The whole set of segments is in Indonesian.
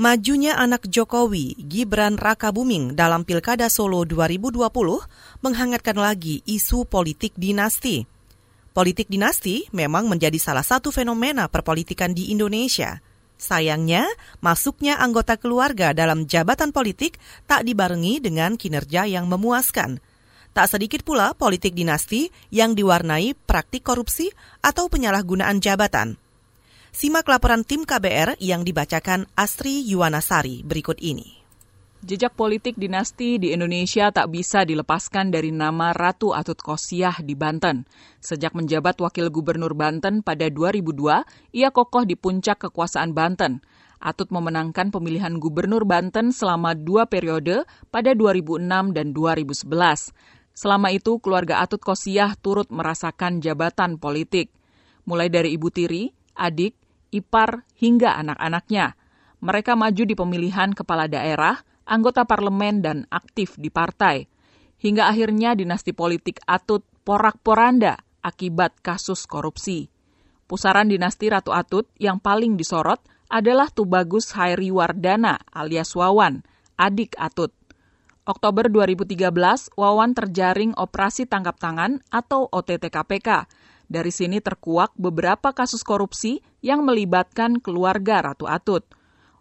Majunya anak Jokowi, Gibran Rakabuming dalam Pilkada Solo 2020 menghangatkan lagi isu politik dinasti. Politik dinasti memang menjadi salah satu fenomena perpolitikan di Indonesia. Sayangnya, masuknya anggota keluarga dalam jabatan politik tak dibarengi dengan kinerja yang memuaskan. Tak sedikit pula politik dinasti yang diwarnai praktik korupsi atau penyalahgunaan jabatan. Simak laporan tim KBR yang dibacakan Astri Yuwanasari berikut ini. Jejak politik dinasti di Indonesia tak bisa dilepaskan dari nama Ratu Atut Kosiah di Banten. Sejak menjabat Wakil Gubernur Banten pada 2002, ia kokoh di puncak kekuasaan Banten. Atut memenangkan pemilihan Gubernur Banten selama dua periode pada 2006 dan 2011. Selama itu, keluarga Atut Kosiah turut merasakan jabatan politik. Mulai dari Ibu Tiri, adik, ipar, hingga anak-anaknya. Mereka maju di pemilihan kepala daerah, anggota parlemen, dan aktif di partai. Hingga akhirnya dinasti politik Atut porak-poranda akibat kasus korupsi. Pusaran dinasti Ratu Atut yang paling disorot adalah Tubagus Hairi Wardana alias Wawan, adik Atut. Oktober 2013, Wawan terjaring operasi tangkap tangan atau OTT KPK dari sini terkuak beberapa kasus korupsi yang melibatkan keluarga Ratu Atut.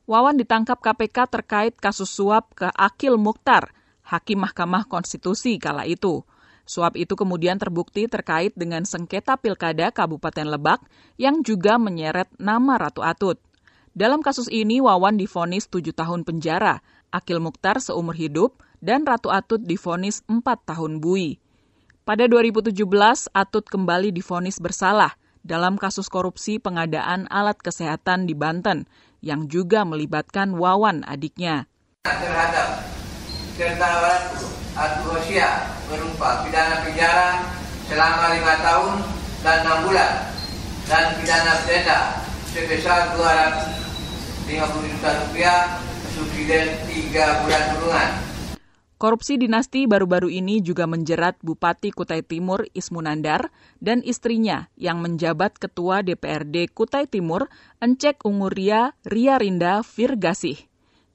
Wawan ditangkap KPK terkait kasus suap ke Akil Mukhtar, Hakim Mahkamah Konstitusi kala itu. Suap itu kemudian terbukti terkait dengan sengketa pilkada Kabupaten Lebak yang juga menyeret nama Ratu Atut. Dalam kasus ini, Wawan difonis tujuh tahun penjara, Akil Mukhtar seumur hidup, dan Ratu Atut difonis empat tahun bui. Pada 2017, Atut kembali difonis bersalah dalam kasus korupsi pengadaan alat kesehatan di Banten yang juga melibatkan Wawan adiknya. Terhadap terdakwa Atut Rosia berupa pidana penjara selama lima tahun dan enam bulan dan pidana denda sebesar 250 juta rupiah subsidi tiga bulan kurungan. Korupsi dinasti baru-baru ini juga menjerat Bupati Kutai Timur Ismunandar dan istrinya yang menjabat Ketua DPRD Kutai Timur Encek Unguria Ria Rinda Virgasih.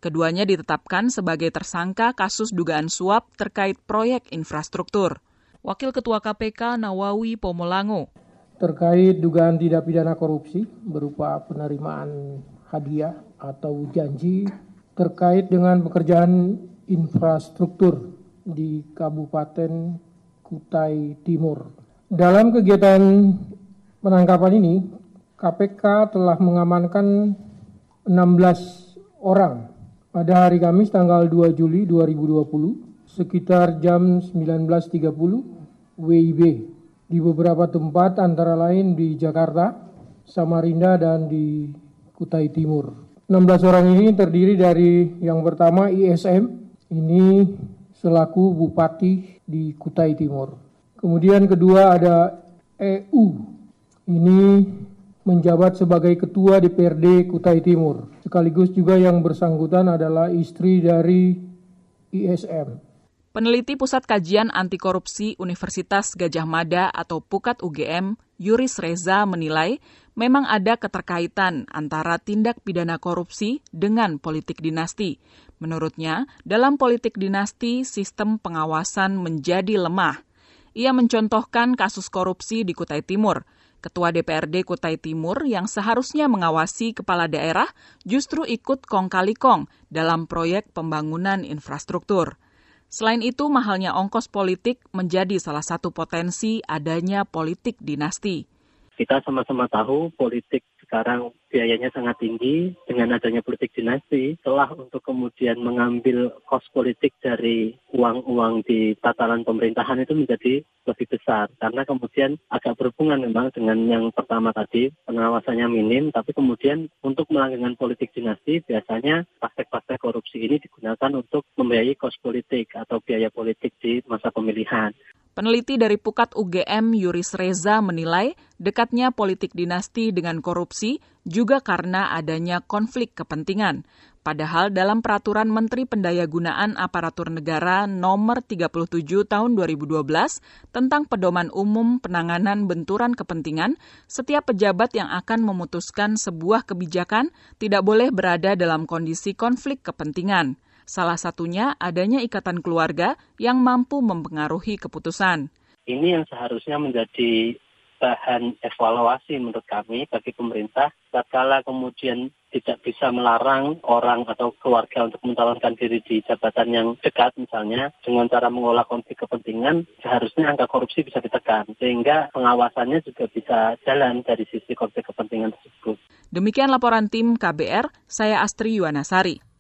Keduanya ditetapkan sebagai tersangka kasus dugaan suap terkait proyek infrastruktur. Wakil Ketua KPK Nawawi Pomolango. Terkait dugaan tidak pidana korupsi berupa penerimaan hadiah atau janji terkait dengan pekerjaan infrastruktur di Kabupaten Kutai Timur. Dalam kegiatan penangkapan ini, KPK telah mengamankan 16 orang pada hari Kamis tanggal 2 Juli 2020 sekitar jam 19.30 WIB di beberapa tempat antara lain di Jakarta, Samarinda, dan di Kutai Timur. 16 orang ini terdiri dari yang pertama ISM, ini selaku bupati di Kutai Timur. Kemudian kedua ada EU. Ini menjabat sebagai ketua DPRD Kutai Timur. Sekaligus juga yang bersangkutan adalah istri dari ISM. Peneliti Pusat Kajian Anti Korupsi Universitas Gajah Mada atau Pukat UGM, Yuris Reza menilai memang ada keterkaitan antara tindak pidana korupsi dengan politik dinasti. Menurutnya, dalam politik dinasti, sistem pengawasan menjadi lemah. Ia mencontohkan kasus korupsi di Kutai Timur. Ketua DPRD Kutai Timur yang seharusnya mengawasi kepala daerah justru ikut kong kali kong dalam proyek pembangunan infrastruktur. Selain itu, mahalnya ongkos politik menjadi salah satu potensi adanya politik dinasti. Kita sama-sama tahu politik sekarang biayanya sangat tinggi dengan adanya politik dinasti telah untuk kemudian mengambil kos politik dari uang-uang di tataran pemerintahan itu menjadi lebih besar karena kemudian agak berhubungan memang dengan yang pertama tadi pengawasannya minim tapi kemudian untuk melanggengkan politik dinasti biasanya praktek-praktek korupsi ini digunakan untuk membiayai kos politik atau biaya politik di masa pemilihan. Peneliti dari Pukat UGM Yuris Reza menilai dekatnya politik dinasti dengan korupsi juga karena adanya konflik kepentingan. Padahal dalam peraturan Menteri Pendayagunaan Aparatur Negara nomor 37 tahun 2012 tentang pedoman umum penanganan benturan kepentingan, setiap pejabat yang akan memutuskan sebuah kebijakan tidak boleh berada dalam kondisi konflik kepentingan. Salah satunya adanya ikatan keluarga yang mampu mempengaruhi keputusan. Ini yang seharusnya menjadi bahan evaluasi menurut kami bagi pemerintah tatkala kemudian tidak bisa melarang orang atau keluarga untuk mencalonkan diri di jabatan yang dekat misalnya dengan cara mengolah konflik kepentingan seharusnya angka korupsi bisa ditekan sehingga pengawasannya juga bisa jalan dari sisi konflik kepentingan tersebut. Demikian laporan tim KBR, saya Astri Yuwanasari.